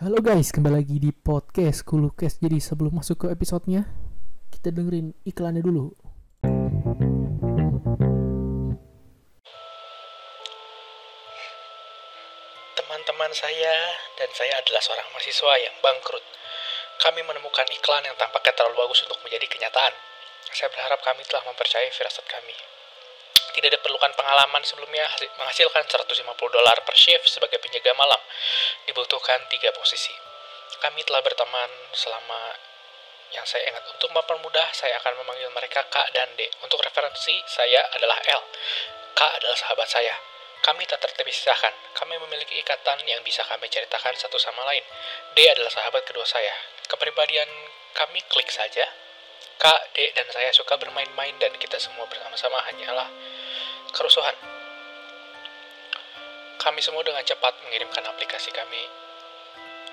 Halo guys, kembali lagi di podcast Kulukes. Jadi sebelum masuk ke episodenya, kita dengerin iklannya dulu. Teman-teman saya dan saya adalah seorang mahasiswa yang bangkrut. Kami menemukan iklan yang tampaknya terlalu bagus untuk menjadi kenyataan. Saya berharap kami telah mempercayai firasat kami. Tidak diperlukan pengalaman sebelumnya menghasilkan 150 dolar per shift sebagai penjaga malam. Dibutuhkan tiga posisi. Kami telah berteman selama yang saya ingat. Untuk mempermudah, saya akan memanggil mereka Kak dan D. Untuk referensi, saya adalah L. Kak adalah sahabat saya. Kami tak terpisahkan. Kami memiliki ikatan yang bisa kami ceritakan satu sama lain. D adalah sahabat kedua saya. Kepribadian kami klik saja. Kak, D, dan saya suka bermain-main dan kita semua bersama-sama hanyalah kerusuhan. Kami semua dengan cepat mengirimkan aplikasi kami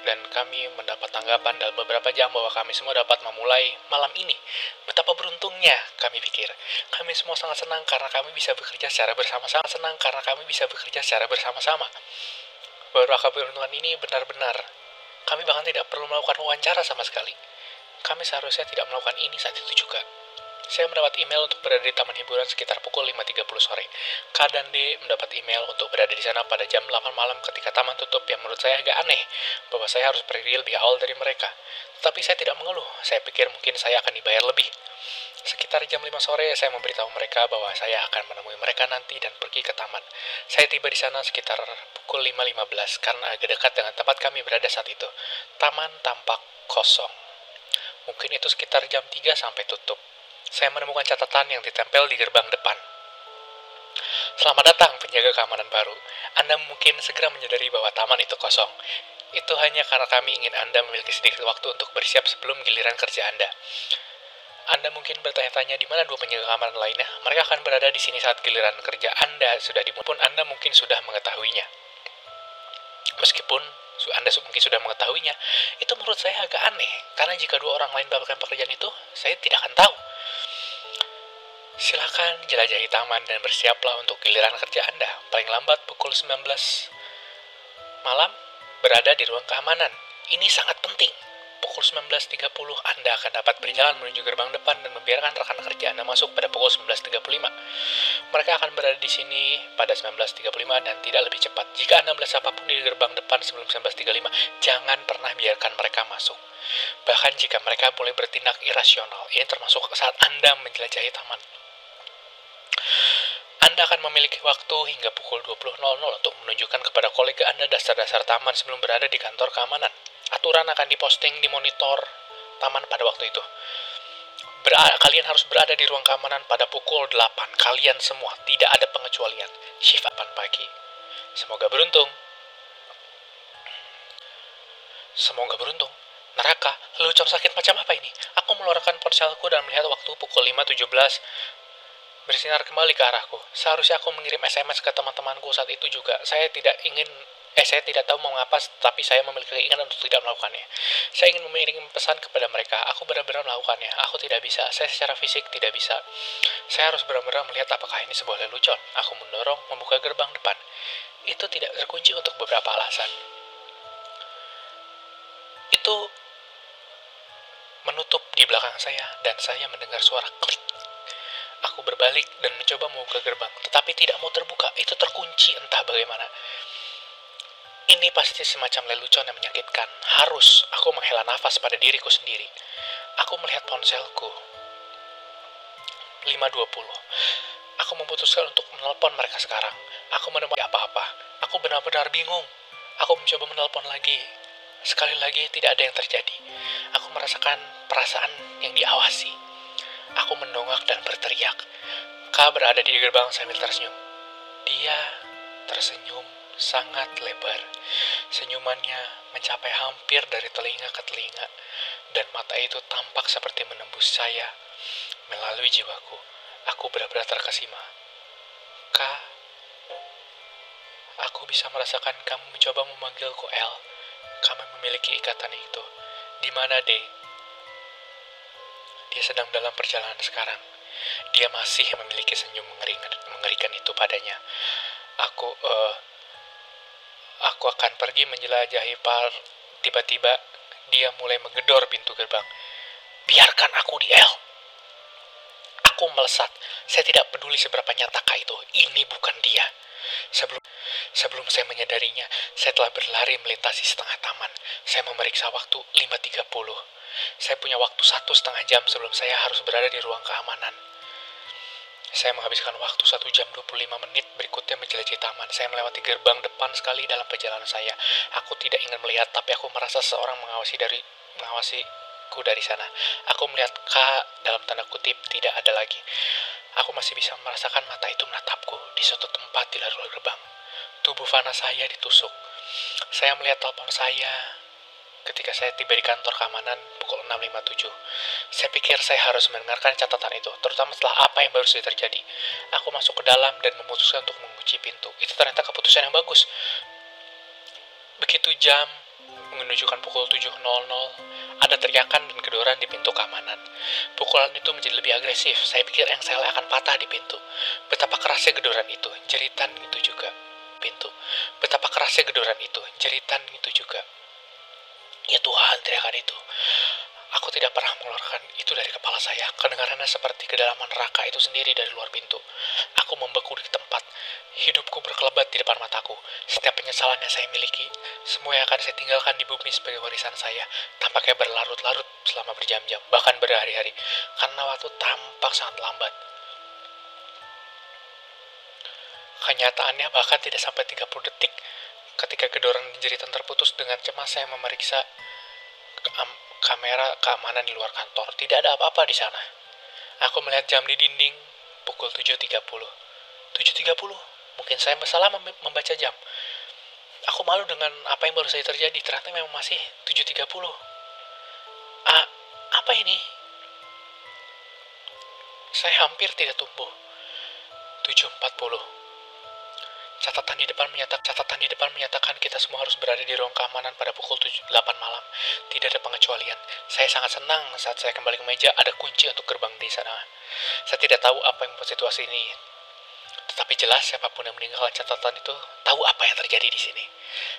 dan kami mendapat tanggapan dalam beberapa jam bahwa kami semua dapat memulai malam ini. Betapa beruntungnya kami pikir. Kami semua sangat senang karena kami bisa bekerja secara bersama-sama. Senang karena kami bisa bekerja secara bersama-sama. Bahwa keberuntungan ini benar-benar. Kami bahkan tidak perlu melakukan wawancara sama sekali. Kami seharusnya tidak melakukan ini saat itu juga. Saya mendapat email untuk berada di taman hiburan sekitar pukul 5.30 sore. K dan D mendapat email untuk berada di sana pada jam 8 malam ketika taman tutup yang menurut saya agak aneh, bahwa saya harus pergi lebih awal dari mereka. Tetapi saya tidak mengeluh, saya pikir mungkin saya akan dibayar lebih. Sekitar jam 5 sore, saya memberitahu mereka bahwa saya akan menemui mereka nanti dan pergi ke taman. Saya tiba di sana sekitar pukul 5.15 karena agak dekat dengan tempat kami berada saat itu. Taman tampak kosong. Mungkin itu sekitar jam 3 sampai tutup saya menemukan catatan yang ditempel di gerbang depan. Selamat datang penjaga keamanan baru. Anda mungkin segera menyadari bahwa taman itu kosong. Itu hanya karena kami ingin Anda memiliki sedikit waktu untuk bersiap sebelum giliran kerja Anda. Anda mungkin bertanya-tanya di mana dua penjaga keamanan lainnya. Mereka akan berada di sini saat giliran kerja Anda sudah dimulai. Pun Anda mungkin sudah mengetahuinya. Meskipun anda mungkin sudah mengetahuinya, itu menurut saya agak aneh, karena jika dua orang lain melakukan pekerjaan itu, saya tidak akan tahu. Silakan jelajahi taman dan bersiaplah untuk giliran kerja Anda. Paling lambat pukul 19 malam berada di ruang keamanan. Ini sangat penting. Pukul 19.30 Anda akan dapat berjalan menuju gerbang depan dan membiarkan rekan kerja Anda masuk pada pukul 19.35. Mereka akan berada di sini pada 19.35 dan tidak lebih cepat. Jika Anda melihat siapa pun di gerbang depan sebelum 19.35, jangan pernah biarkan mereka masuk. Bahkan jika mereka boleh bertindak irasional, ini termasuk saat Anda menjelajahi taman. Anda akan memiliki waktu hingga pukul 20.00 untuk menunjukkan kepada kolega Anda dasar-dasar taman sebelum berada di kantor keamanan. Aturan akan diposting di monitor taman pada waktu itu. Ber kalian harus berada di ruang keamanan pada pukul 8. Kalian semua, tidak ada pengecualian. Shift 8 pagi. Semoga beruntung. Semoga beruntung. Neraka, lelucon sakit macam apa ini? Aku mengeluarkan ponselku dan melihat waktu pukul 5.17 bersinar kembali ke arahku. Seharusnya aku mengirim SMS ke teman-temanku saat itu juga. Saya tidak ingin Eh, saya tidak tahu mau mengapa, tapi saya memiliki keinginan untuk tidak melakukannya. Saya ingin mengirim pesan kepada mereka. Aku benar-benar melakukannya. Aku tidak bisa. Saya secara fisik tidak bisa. Saya harus benar-benar melihat apakah ini sebuah lelucon. Aku mendorong, membuka gerbang depan. Itu tidak terkunci untuk beberapa alasan. Itu menutup di belakang saya, dan saya mendengar suara klik. Aku berbalik dan mencoba membuka gerbang, tetapi tidak mau terbuka. Itu terkunci entah bagaimana. Ini pasti semacam lelucon yang menyakitkan. Harus aku menghela nafas pada diriku sendiri. Aku melihat ponselku. 5.20. Aku memutuskan untuk menelpon mereka sekarang. Aku menemukan apa-apa. Aku benar-benar bingung. Aku mencoba menelpon lagi. Sekali lagi tidak ada yang terjadi. Aku merasakan perasaan yang diawasi. Aku mendongak dan berteriak. K berada di gerbang sambil tersenyum. Dia tersenyum sangat lebar. Senyumannya mencapai hampir dari telinga ke telinga, dan mata itu tampak seperti menembus saya melalui jiwaku. Aku benar-benar terkesima. Kak, aku bisa merasakan kamu mencoba memanggilku El. Kami memiliki ikatan itu. Di mana, De? Dia sedang dalam perjalanan sekarang. Dia masih memiliki senyum mengerikan, mengerikan itu padanya. Aku, uh, Aku akan pergi menjelajahi Tiba-tiba, dia mulai menggedor pintu gerbang. Biarkan aku di L. Aku melesat. Saya tidak peduli seberapa nyatakah itu. Ini bukan dia. Sebelum sebelum saya menyadarinya, saya telah berlari melintasi setengah taman. Saya memeriksa waktu 5.30. Saya punya waktu satu setengah jam sebelum saya harus berada di ruang keamanan. Saya menghabiskan waktu 1 jam 25 menit berikutnya menjelajahi taman. Saya melewati gerbang depan sekali dalam perjalanan saya. Aku tidak ingin melihat, tapi aku merasa seorang mengawasi dari mengawasiku dari sana. Aku melihat K dalam tanda kutip tidak ada lagi. Aku masih bisa merasakan mata itu menatapku di suatu tempat di luar gerbang. Tubuh Fana saya ditusuk. Saya melihat telepon saya ketika saya tiba di kantor keamanan pukul 6.57. Saya pikir saya harus mendengarkan catatan itu, terutama setelah apa yang baru saja terjadi. Aku masuk ke dalam dan memutuskan untuk mengunci pintu. Itu ternyata keputusan yang bagus. Begitu jam menunjukkan pukul 7.00, ada teriakan dan gedoran di pintu keamanan. Pukulan itu menjadi lebih agresif. Saya pikir yang sel akan patah di pintu. Betapa kerasnya gedoran itu, jeritan itu juga. Pintu. Betapa kerasnya gedoran itu, jeritan itu juga. Ya Tuhan, teriakan itu. Aku tidak pernah mengeluarkan itu dari kepala saya. Kedengarannya seperti kedalaman neraka itu sendiri dari luar pintu. Aku membeku di tempat. Hidupku berkelebat di depan mataku. Setiap penyesalan yang saya miliki, semua yang akan saya tinggalkan di bumi sebagai warisan saya, tampaknya berlarut-larut selama berjam-jam, bahkan berhari-hari. Karena waktu tampak sangat lambat. Kenyataannya bahkan tidak sampai 30 detik ketika gedoran jeritan terputus dengan cemas saya memeriksa kamera keamanan di luar kantor. Tidak ada apa-apa di sana. Aku melihat jam di dinding pukul 7.30. 7.30? Mungkin saya salah membaca jam. Aku malu dengan apa yang baru saja terjadi. Ternyata memang masih 7.30. Ah, apa ini? Saya hampir tidak tumbuh. 7.40. Catatan di depan menyatakan catatan di depan menyatakan kita semua harus berada di ruang keamanan pada pukul 7, 8 malam. Tidak ada pengecualian. Saya sangat senang saat saya kembali ke meja ada kunci untuk gerbang di sana. Saya tidak tahu apa yang membuat situasi ini. Tetapi jelas siapa pun yang meninggalkan catatan itu tahu apa yang terjadi di sini.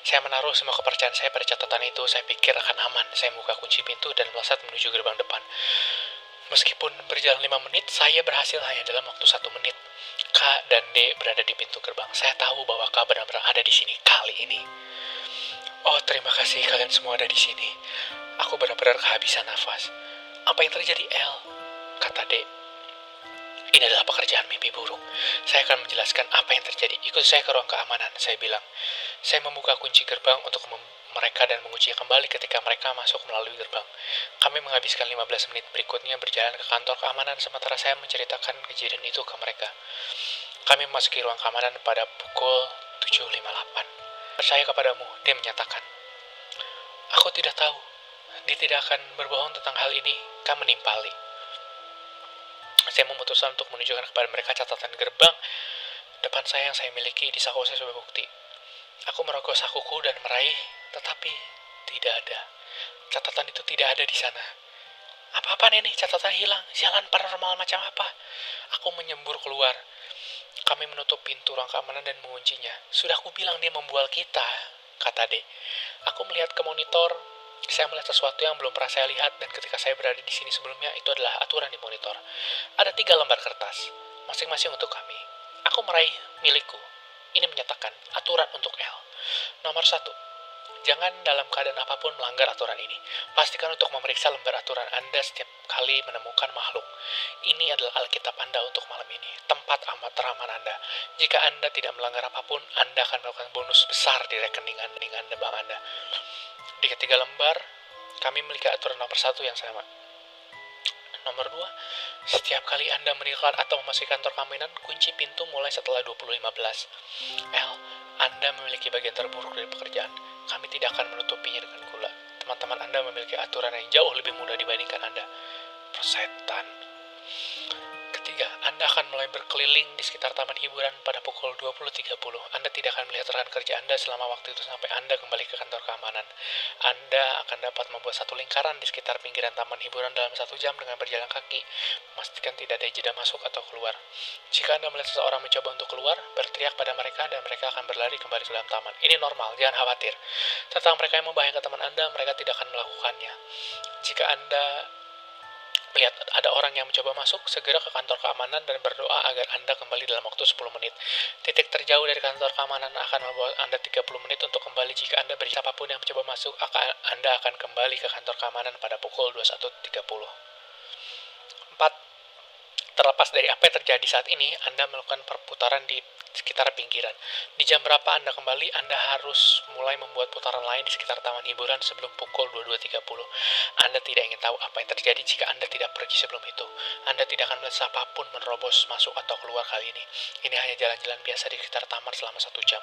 Saya menaruh semua kepercayaan saya pada catatan itu. Saya pikir akan aman. Saya buka kunci pintu dan melesat menuju gerbang depan. Meskipun berjalan lima menit, saya berhasil hanya dalam waktu satu menit. K dan D berada di pintu gerbang. Saya tahu bahwa K benar-benar ada di sini kali ini. Oh, terima kasih kalian semua ada di sini. Aku benar-benar kehabisan nafas. Apa yang terjadi, L? Kata D. Ini adalah pekerjaan mimpi buruk. Saya akan menjelaskan apa yang terjadi. Ikut saya ke ruang keamanan, saya bilang. Saya membuka kunci gerbang untuk mereka dan mengunci kembali ketika mereka masuk melalui gerbang. Kami menghabiskan 15 menit berikutnya berjalan ke kantor keamanan sementara saya menceritakan kejadian itu ke mereka. Kami memasuki ruang keamanan pada pukul 7.58. Percaya kepadamu, dia menyatakan. Aku tidak tahu. Dia tidak akan berbohong tentang hal ini. Kami menimpali. Saya memutuskan untuk menunjukkan kepada mereka catatan gerbang depan saya yang saya miliki di saku saya sebagai bukti. Aku merogoh sakuku dan meraih tetapi tidak ada. Catatan itu tidak ada di sana. Apa-apa nenek, catatan hilang. Jalan paranormal macam apa? Aku menyembur keluar. Kami menutup pintu ruang keamanan dan menguncinya. Sudah aku bilang dia membual kita, kata D. Aku melihat ke monitor. Saya melihat sesuatu yang belum pernah saya lihat dan ketika saya berada di sini sebelumnya itu adalah aturan di monitor. Ada tiga lembar kertas, masing-masing untuk kami. Aku meraih milikku. Ini menyatakan aturan untuk L. Nomor satu, Jangan dalam keadaan apa pun melanggar aturan ini. Pastikan untuk memeriksa lembar aturan Anda setiap kali menemukan makhluk. Ini adalah Alkitab Anda untuk malam ini, tempat amat teraman Anda. Jika Anda tidak melanggar apa pun, Anda akan melakukan bonus besar di rekening Anda, Anda bank Anda. Di ketiga lembar, kami memiliki aturan nomor satu yang sama. Nomor dua, setiap kali Anda meninggalkan atau memasuki kantor keamanan, kunci pintu mulai setelah 2015. L, Anda memiliki bagian terburuk dari pekerjaan kami tidak akan menutupinya dengan gula. Teman-teman Anda memiliki aturan yang jauh lebih mudah dibandingkan Anda. Persetan. Anda akan mulai berkeliling di sekitar taman hiburan pada pukul 20.30. Anda tidak akan melihat rekan kerja Anda selama waktu itu sampai Anda kembali ke kantor keamanan. Anda akan dapat membuat satu lingkaran di sekitar pinggiran taman hiburan dalam satu jam dengan berjalan kaki. Memastikan tidak ada jeda masuk atau keluar. Jika Anda melihat seseorang mencoba untuk keluar, berteriak pada mereka dan mereka akan berlari kembali ke dalam taman. Ini normal, jangan khawatir. Tentang mereka yang membahayakan teman Anda, mereka tidak akan melakukannya. Jika Anda Lihat, ada orang yang mencoba masuk, segera ke kantor keamanan dan berdoa agar Anda kembali dalam waktu 10 menit. Titik terjauh dari kantor keamanan akan membawa Anda 30 menit untuk kembali jika Anda beri siapa pun yang mencoba masuk, akan, Anda akan kembali ke kantor keamanan pada pukul 21.30. 4. Terlepas dari apa yang terjadi saat ini, Anda melakukan perputaran di sekitar pinggiran. Di jam berapa Anda kembali, Anda harus mulai membuat putaran lain di sekitar taman hiburan sebelum pukul 22.30. Anda tidak ingin tahu apa yang terjadi jika Anda tidak pergi sebelum itu. Anda tidak akan melihat siapa pun menerobos masuk atau keluar kali ini. Ini hanya jalan-jalan biasa di sekitar taman selama satu jam.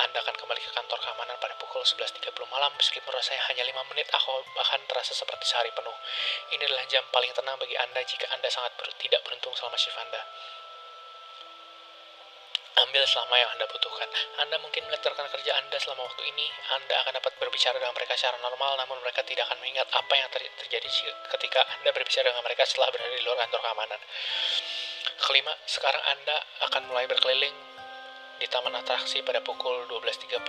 Anda akan kembali ke kantor keamanan pada pukul 11.30 malam meskipun rasanya hanya 5 menit atau bahkan terasa seperti sehari penuh. Ini adalah jam paling tenang bagi Anda jika Anda sangat ber tidak beruntung selama shift Anda ambil selama yang Anda butuhkan. Anda mungkin melihat rekan kerja Anda selama waktu ini, Anda akan dapat berbicara dengan mereka secara normal, namun mereka tidak akan mengingat apa yang ter terjadi ketika Anda berbicara dengan mereka setelah berada di luar kantor keamanan. Kelima, sekarang Anda akan mulai berkeliling di taman atraksi pada pukul 12.30.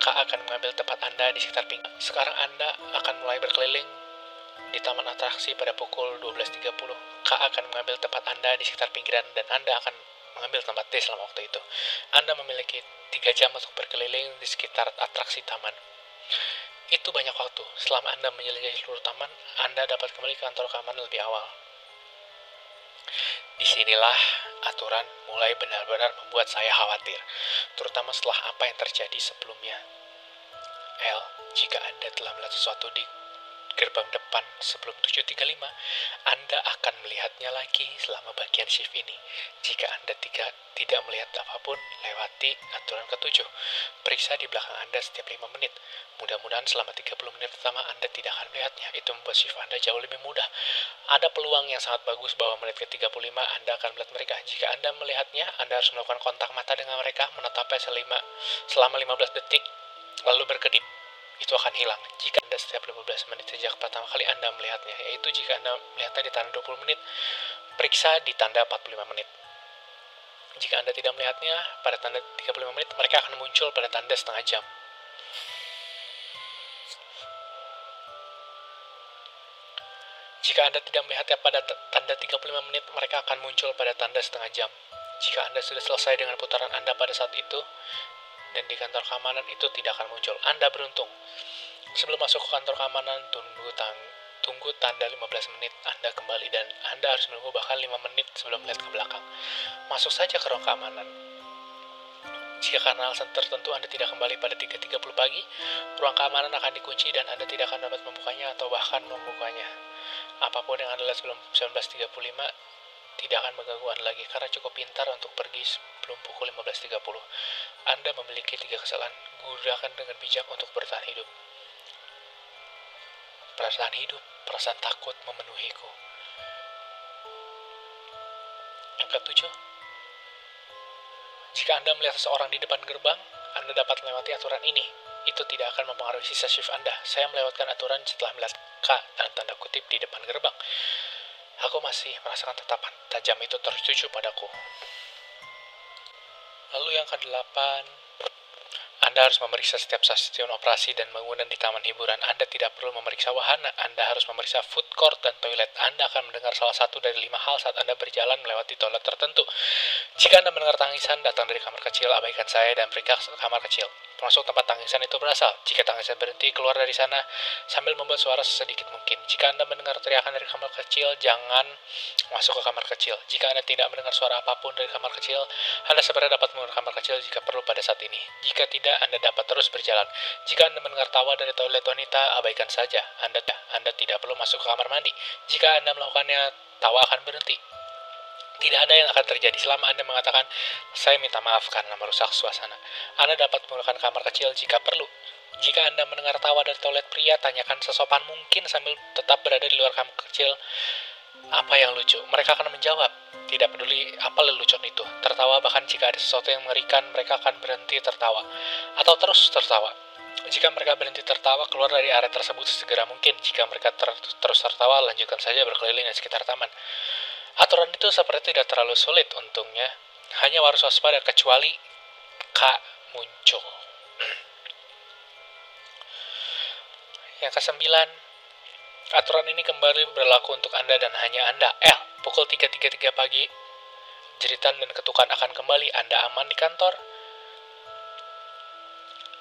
K akan mengambil tempat Anda di sekitar pinggir. Sekarang Anda akan mulai berkeliling di taman atraksi pada pukul 12.30. K akan mengambil tempat Anda di sekitar pinggiran dan Anda akan mengambil tempat D selama waktu itu. Anda memiliki tiga jam untuk berkeliling di sekitar atraksi taman. Itu banyak waktu. Selama Anda menyelidiki seluruh taman, Anda dapat kembali ke kantor keamanan lebih awal. Di sinilah aturan mulai benar-benar membuat saya khawatir, terutama setelah apa yang terjadi sebelumnya. L, jika Anda telah melihat sesuatu di gerbang depan sebelum 7.35, Anda akan melihatnya lagi selama bagian shift ini. Jika Anda tiga, tidak melihat apa pun, lewati aturan ketujuh. Periksa di belakang Anda setiap 5 menit. Mudah-mudahan selama 30 menit pertama Anda tidak akan melihatnya. Itu membuat shift Anda jauh lebih mudah. Ada peluang yang sangat bagus bahwa menit ke-35 Anda akan melihat mereka. Jika Anda melihatnya, Anda harus melakukan kontak mata dengan mereka, menetapnya selama, selama 15 detik, lalu berkedip itu akan hilang jika Anda setiap 15 menit sejak pertama kali Anda melihatnya, yaitu jika Anda melihatnya di tanda 20 menit, periksa di tanda 45 menit. Jika Anda tidak melihatnya pada tanda 35 menit, mereka akan muncul pada tanda setengah jam. Jika Anda tidak melihatnya pada tanda 35 menit, mereka akan muncul pada tanda setengah jam. Jika Anda sudah selesai dengan putaran Anda pada saat itu, dan di kantor keamanan itu tidak akan muncul. Anda beruntung. Sebelum masuk ke kantor keamanan, tunggu tang tunggu tanda 15 menit Anda kembali dan Anda harus menunggu bahkan 5 menit sebelum melihat ke belakang. Masuk saja ke ruang keamanan. Jika karena alasan tertentu Anda tidak kembali pada 3.30 pagi, ruang keamanan akan dikunci dan Anda tidak akan dapat membukanya atau bahkan membukanya. Apa pun yang Anda lihat sebelum 19.35 tidak akan mengganggu Anda lagi karena cukup pintar untuk pergi sebelum pukul 15.30. Anda memiliki tiga kesalahan. Gunakan dengan bijak untuk bertahan hidup. Perasaan hidup, perasaan takut memenuhiku. Yang ketujuh, jika Anda melihat seseorang di depan gerbang, Anda dapat melewati aturan ini. Itu tidak akan mempengaruhi sisa shift Anda. Saya melewatkan aturan setelah melihat K dan tanda kutip di depan gerbang. Aku masih merasakan tatapan tajam itu tertuju padaku. Lalu yang ke-8, anda harus memeriksa setiap stasiun operasi dan bangunan di taman hiburan. Anda tidak perlu memeriksa wahana. Anda harus memeriksa food court dan toilet. Anda akan mendengar salah satu dari lima hal saat Anda berjalan melewati toilet tertentu. Jika Anda mendengar tangisan datang dari kamar kecil, abaikan saya dan periksa kamar kecil termasuk tempat tangisan itu berasal. Jika tangisan berhenti, keluar dari sana sambil membuat suara sedikit mungkin. Jika Anda mendengar teriakan dari kamar kecil, jangan masuk ke kamar kecil. Jika Anda tidak mendengar suara apa pun dari kamar kecil, Anda segera dapat mengeluarkan kamar kecil jika perlu pada saat ini. Jika tidak, Anda dapat terus berjalan. Jika Anda mendengar tawa dari toilet wanita, abaikan saja. Anda, Anda tidak perlu masuk ke kamar mandi. Jika Anda melakukannya, tawa akan berhenti. Tidak ada yang akan terjadi selama Anda mengatakan, saya minta maaf karena merusak suasana. Anda dapat menggunakan kamar kecil jika perlu. Jika Anda mendengar tawa dari toilet pria, tanyakan sesopan mungkin sambil tetap berada di luar kamar kecil. Apa yang lucu? Mereka akan menjawab. Tidak peduli apa lelucon itu. Tertawa bahkan jika ada sesuatu yang mengerikan, mereka akan berhenti tertawa. Atau terus tertawa. Jika mereka berhenti tertawa, keluar dari area tersebut segera mungkin. Jika mereka ter terus tertawa, lanjutkan saja berkeliling di sekitar taman. Aturan itu seperti tidak terlalu sulit untungnya. Hanya harus waspada kecuali K muncul. Yang kesembilan, aturan ini kembali berlaku untuk Anda dan hanya Anda. L, pukul 3.33 pagi, jeritan dan ketukan akan kembali. Anda aman di kantor?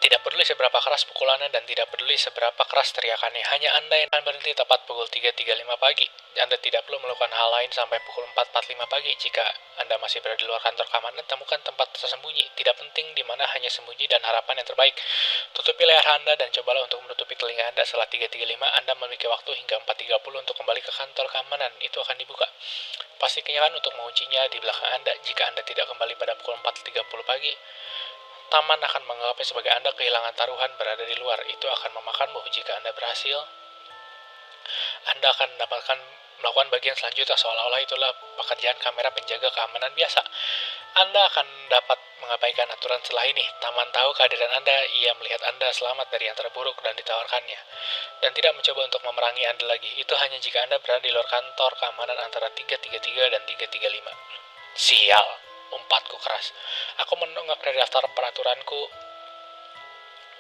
Tidak peduli seberapa keras pukulannya dan tidak peduli seberapa keras teriakannya, hanya Anda yang akan berhenti tepat pukul 3.35 pagi. Anda tidak perlu melakukan hal lain sampai pukul 4.45 pagi. Jika Anda masih berada di luar kantor keamanan, temukan tempat tersembunyi. Tidak penting di mana hanya sembunyi dan harapan yang terbaik. Tutupi leher Anda dan cobalah untuk menutupi telinga Anda. Setelah 3.35, Anda memiliki waktu hingga 4.30 untuk kembali ke kantor keamanan. Itu akan dibuka. Pastikan untuk menguncinya di belakang Anda. Jika Anda tidak kembali pada pukul 4.30 pagi, Taman akan menganggapnya sebagai Anda kehilangan taruhan berada di luar. Itu akan memakanmu. Jika Anda berhasil, Anda akan mendapatkan melakukan bagian selanjutnya seolah-olah itulah pekerjaan kamera penjaga keamanan biasa. Anda akan dapat mengabaikan aturan setelah ini. Taman tahu kehadiran Anda, ia melihat Anda selamat dari yang terburuk dan ditawarkannya. Dan tidak mencoba untuk memerangi Anda lagi. Itu hanya jika Anda berada di luar kantor keamanan antara 333 dan 335. Sial umpatku keras. Aku menunggak dari daftar peraturanku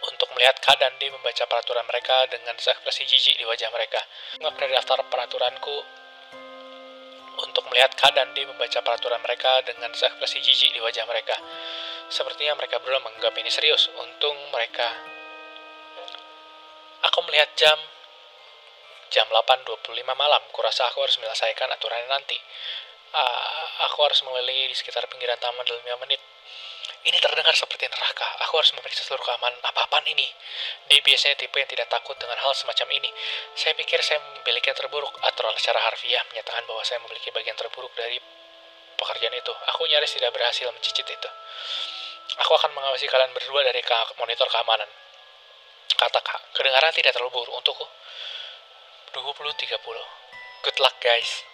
untuk melihat K dan D membaca peraturan mereka dengan ekspresi jijik di wajah mereka. Dari daftar peraturanku untuk melihat K dan D membaca peraturan mereka dengan ekspresi jijik di wajah mereka. Sepertinya mereka berdua menganggap ini serius. Untung mereka. Aku melihat jam jam 8.25 malam. Kurasa aku harus menyelesaikan aturannya nanti uh, aku harus mengelilingi di sekitar pinggiran taman dalam 5 menit. Ini terdengar seperti neraka. Aku harus memeriksa seluruh keamanan. Apa-apaan ini? Dia biasanya tipe yang tidak takut dengan hal semacam ini. Saya pikir saya memiliki yang terburuk. Atau secara harfiah menyatakan bahwa saya memiliki bagian terburuk dari pekerjaan itu. Aku nyaris tidak berhasil mencicit itu. Aku akan mengawasi kalian berdua dari monitor keamanan. Kata kak, kedengaran tidak terlalu buruk untukku. 20-30. Good luck guys.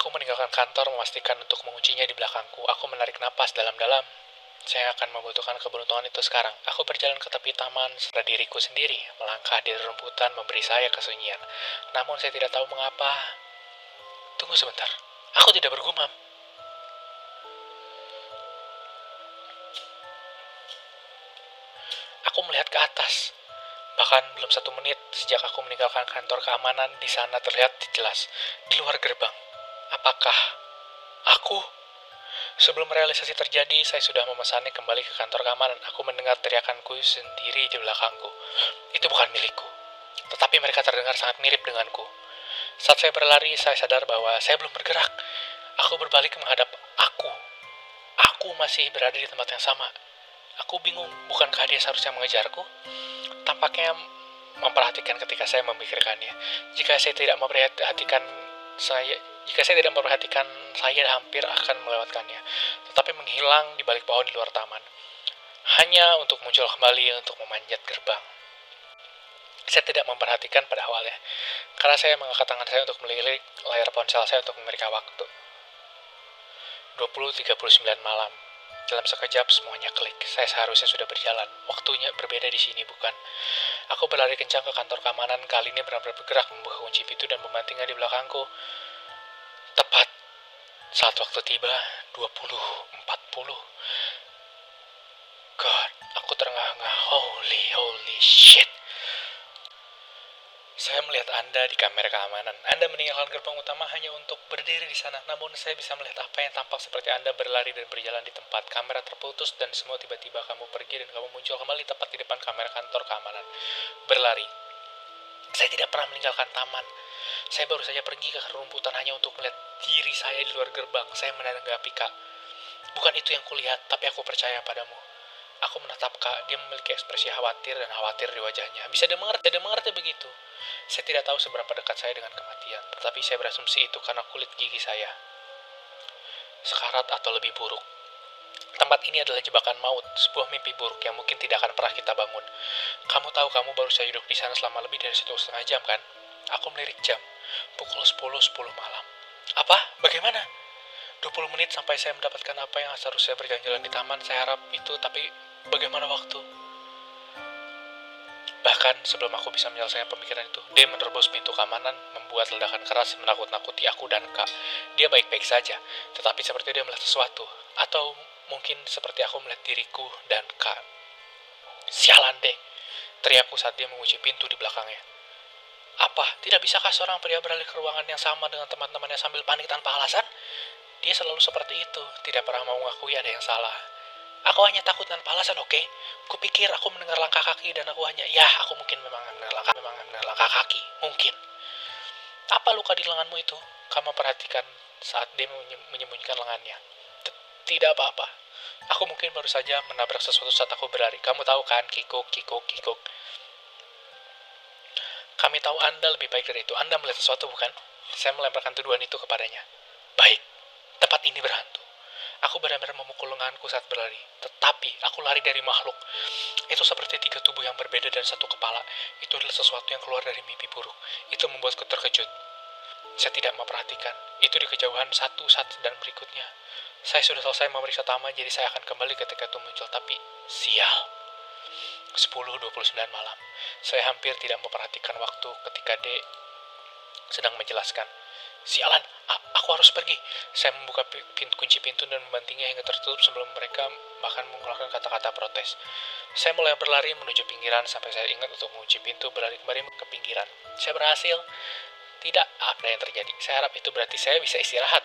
Aku meninggalkan kantor memastikan untuk menguncinya di belakangku. Aku menarik napas dalam-dalam. Saya akan membutuhkan keberuntungan itu sekarang. Aku berjalan ke tepi taman serta diriku sendiri, melangkah di rumputan memberi saya kesunyian. Namun saya tidak tahu mengapa. Tunggu sebentar. Aku tidak bergumam. Aku melihat ke atas. Bahkan belum satu menit sejak aku meninggalkan kantor keamanan, di sana terlihat jelas, di luar gerbang. Apakah aku? Sebelum realisasi terjadi, saya sudah memesannya kembali ke kantor keamanan. Aku mendengar teriakanku sendiri di belakangku. Itu bukan milikku. Tetapi mereka terdengar sangat mirip denganku. Saat saya berlari, saya sadar bahwa saya belum bergerak. Aku berbalik menghadap aku. Aku masih berada di tempat yang sama. Aku bingung, bukankah dia seharusnya mengejarku? Tampaknya memperhatikan ketika saya memikirkannya. Jika saya tidak memperhatikan saya jika saya tidak memperhatikan, saya hampir akan melewatkannya, tetapi menghilang di balik pohon di luar taman. Hanya untuk muncul kembali untuk memanjat gerbang. Saya tidak memperhatikan pada awalnya, karena saya mengangkat tangan saya untuk melirik layar ponsel saya untuk memeriksa waktu. 20.39 malam. Dalam sekejap semuanya klik. Saya seharusnya sudah berjalan. Waktunya berbeda di sini, bukan? Aku berlari kencang ke kantor keamanan. Kali ini benar-benar bergerak membuka kunci pintu dan membantingnya di belakangku. Tepat saat waktu tiba 20.40. God, aku terengah-engah. Holy, holy shit. Saya melihat Anda di kamera keamanan. Anda meninggalkan gerbang utama hanya untuk berdiri di sana. Namun saya bisa melihat apa yang tampak seperti Anda berlari dan berjalan di tempat. Kamera terputus dan semua tiba-tiba kamu pergi dan kamu muncul kembali tepat di depan kamera kantor keamanan. Berlari. Saya tidak pernah meninggalkan taman. Saya baru saja pergi ke rumputan hanya untuk melihat diri saya di luar gerbang. Saya menanggapi kak. Bukan itu yang kulihat, tapi aku percaya padamu. Aku menatap kak, dia memiliki ekspresi khawatir dan khawatir di wajahnya. Bisa dia mengerti, dia mengerti begitu. Saya tidak tahu seberapa dekat saya dengan kematian, tetapi saya berasumsi itu karena kulit gigi saya. Sekarat atau lebih buruk. Tempat ini adalah jebakan maut, sebuah mimpi buruk yang mungkin tidak akan pernah kita bangun. Kamu tahu kamu baru saja duduk di sana selama lebih dari satu setengah jam, kan? Aku melirik jam. Pukul 10.10 malam. Apa? Bagaimana? 20 menit sampai saya mendapatkan apa yang seharusnya berjalan-jalan di taman. Saya harap itu, tapi bagaimana waktu? Bahkan sebelum aku bisa menyelesaikan pemikiran itu, dia menerobos pintu keamanan, membuat ledakan keras menakut-nakuti aku dan Kak. Dia baik-baik saja, tetapi seperti dia melihat sesuatu. Atau mungkin seperti aku melihat diriku dan Kak. Sialan deh, teriakku saat dia mengunci pintu di belakangnya. Apa? Tidak bisakah seorang pria beralih ke ruangan yang sama dengan teman-temannya sambil panik tanpa alasan? Dia selalu seperti itu, tidak pernah mau mengakui ada yang salah. Aku hanya takut tanpa alasan, oke? Okay? Kupikir aku mendengar langkah kaki dan aku hanya, ya, aku mungkin memang mendengar langkah, memang mendengar langkah kaki, mungkin. Apa luka di lenganmu itu? Kamu perhatikan saat dia menyembunyikan lengannya. Tidak apa-apa. Aku mungkin baru saja menabrak sesuatu saat aku berlari. Kamu tahu kan, kikuk, kikuk, kikuk. Kami tahu Anda lebih baik dari itu. Anda melihat sesuatu, bukan? Saya melemparkan tuduhan itu kepadanya. Baik, tempat ini berhantu. Aku benar-benar memukul lenganku saat berlari. Tetapi, aku lari dari makhluk. Itu seperti tiga tubuh yang berbeda dan satu kepala. Itu adalah sesuatu yang keluar dari mimpi buruk. Itu membuatku terkejut. Saya tidak memperhatikan. Itu di kejauhan satu saat dan berikutnya. Saya sudah selesai memeriksa taman, jadi saya akan kembali ketika itu muncul. Tapi, sial. 10.29 malam. Saya hampir tidak memperhatikan waktu ketika D sedang menjelaskan. Sialan, aku harus pergi. Saya membuka pintu, kunci pintu dan membantingnya hingga tertutup sebelum mereka bahkan mengeluarkan kata-kata protes. Saya mulai berlari menuju pinggiran sampai saya ingat untuk mengunci pintu berlari kembali ke pinggiran. Saya berhasil. Tidak ada yang terjadi. Saya harap itu berarti saya bisa istirahat.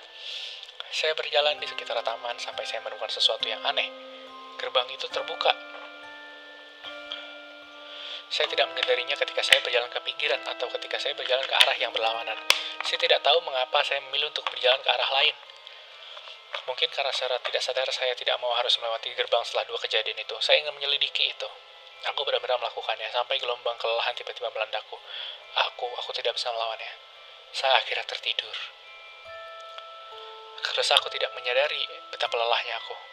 Saya berjalan di sekitar taman sampai saya menemukan sesuatu yang aneh. Gerbang itu terbuka saya tidak menyadarinya ketika saya berjalan ke pinggiran atau ketika saya berjalan ke arah yang berlawanan. Saya tidak tahu mengapa saya memilih untuk berjalan ke arah lain. Mungkin karena secara tidak sadar saya tidak mau harus melewati gerbang setelah dua kejadian itu. Saya ingin menyelidiki itu. Aku benar-benar melakukannya sampai gelombang kelelahan tiba-tiba melandakku. Aku, aku tidak bisa melawannya. Saya akhirnya tertidur. Karena aku tidak menyadari betapa lelahnya aku.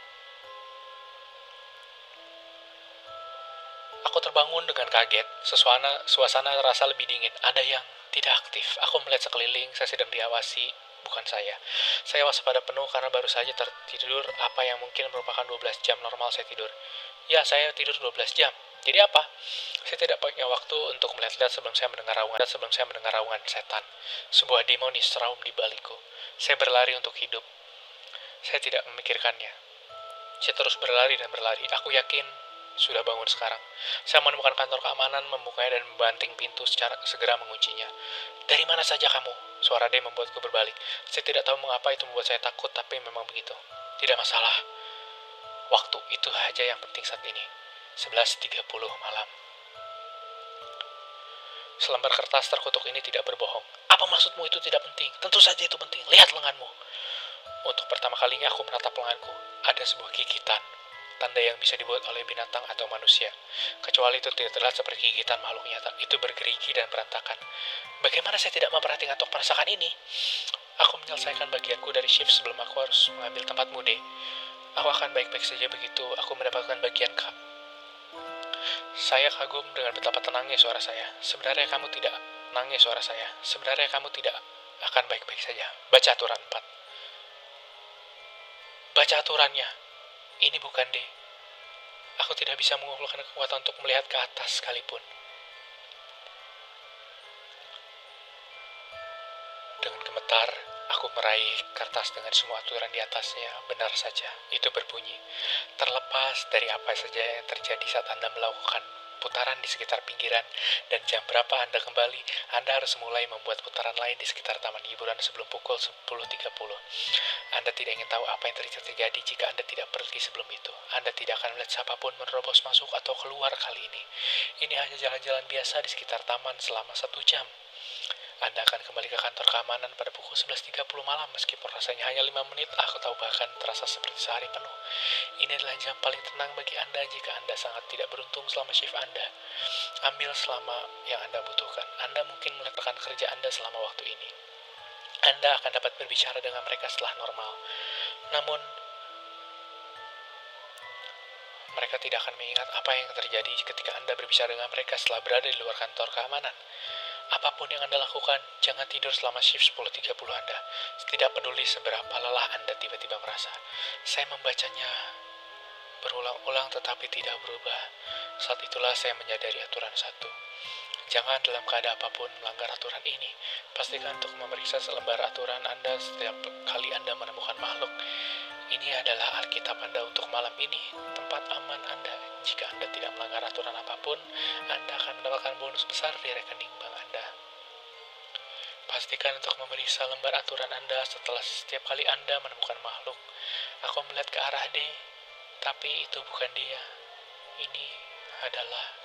Aku terbangun dengan kaget. Suasana, suasana terasa lebih dingin. Ada yang tidak aktif. Aku melihat sekeliling, saya sedang diawasi, bukan saya. Saya waspada penuh karena baru saja tertidur apa yang mungkin merupakan 12 jam normal saya tidur. Ya, saya tidur 12 jam. Jadi apa? Saya tidak punya waktu untuk melihat-lihat sebelum saya mendengar raungan sebelum saya mendengar raungan setan. Sebuah demonis raum di balikku. Saya berlari untuk hidup. Saya tidak memikirkannya. Saya terus berlari dan berlari. Aku yakin sudah bangun sekarang. Saya menemukan kantor keamanan, membukanya dan membanting pintu secara segera menguncinya. Dari mana saja kamu? Suara D membuatku berbalik. Saya tidak tahu mengapa itu membuat saya takut, tapi memang begitu. Tidak masalah. Waktu itu saja yang penting saat ini. 11.30 malam. Selembar kertas terkutuk ini tidak berbohong. Apa maksudmu itu tidak penting? Tentu saja itu penting. Lihat lenganmu. Untuk pertama kalinya aku menatap lenganku. Ada sebuah gigitan tanda yang bisa dibuat oleh binatang atau manusia. Kecuali itu tidak terlihat seperti gigitan makhluk nyata. Itu bergerigi dan berantakan. Bagaimana saya tidak memperhatikan untuk merasakan ini? Aku menyelesaikan bagianku dari shift sebelum aku harus mengambil tempat mude. Aku akan baik-baik saja begitu aku mendapatkan bagian kak. Saya kagum dengan betapa tenangnya suara saya. Sebenarnya kamu tidak nangis suara saya. Sebenarnya kamu tidak akan baik-baik saja. Baca aturan 4. Baca aturannya. Ini bukan D. Aku tidak bisa mengumpulkan kekuatan untuk melihat ke atas sekalipun. Dengan gemetar, aku meraih kertas dengan semua aturan di atasnya. Benar saja, itu berbunyi. Terlepas dari apa saja yang terjadi saat Anda melakukan putaran di sekitar pinggiran, dan jam berapa Anda kembali, Anda harus mulai membuat putaran lain di sekitar taman hiburan sebelum pukul 10.30. Anda tidak ingin tahu apa yang terjadi jika Anda tidak pergi sebelum itu. Anda tidak akan melihat siapa pun menerobos masuk atau keluar kali ini. Ini hanya jalan-jalan biasa di sekitar taman selama satu jam. Anda akan kembali ke kantor keamanan pada pukul 11.30 malam meskipun rasanya hanya 5 menit, aku tahu bahkan terasa seperti sehari penuh. Ini adalah jam paling tenang bagi Anda jika Anda sangat tidak beruntung selama shift Anda. Ambil selama yang Anda butuhkan. Anda mungkin melakukan kerja Anda selama waktu ini. Anda akan dapat berbicara dengan mereka setelah normal. Namun, Mereka tidak akan mengingat apa yang terjadi ketika Anda berbicara dengan mereka setelah berada di luar kantor keamanan. Apa pun yang Anda lakukan, jangan tidur selama shift 10.30 Anda. Tidak peduli seberapa lelah Anda tiba-tiba merasa. Saya membacanya berulang-ulang tetapi tidak berubah. Saat itulah saya menyadari aturan satu. Jangan dalam keadaan apa pun melanggar aturan ini. Pastikan untuk memeriksa selembar aturan Anda setiap kali Anda menemukan makhluk. Ini adalah Alkitab Anda untuk malam ini, tempat aman Anda. Jika Anda tidak melanggar aturan apa pun, Anda akan mendapatkan bonus besar di rekening bank Anda. Pastikan untuk memeriksa lembar aturan Anda setelah setiap kali Anda menemukan makhluk. Aku melihat ke arah D, tapi itu bukan dia. Ini adalah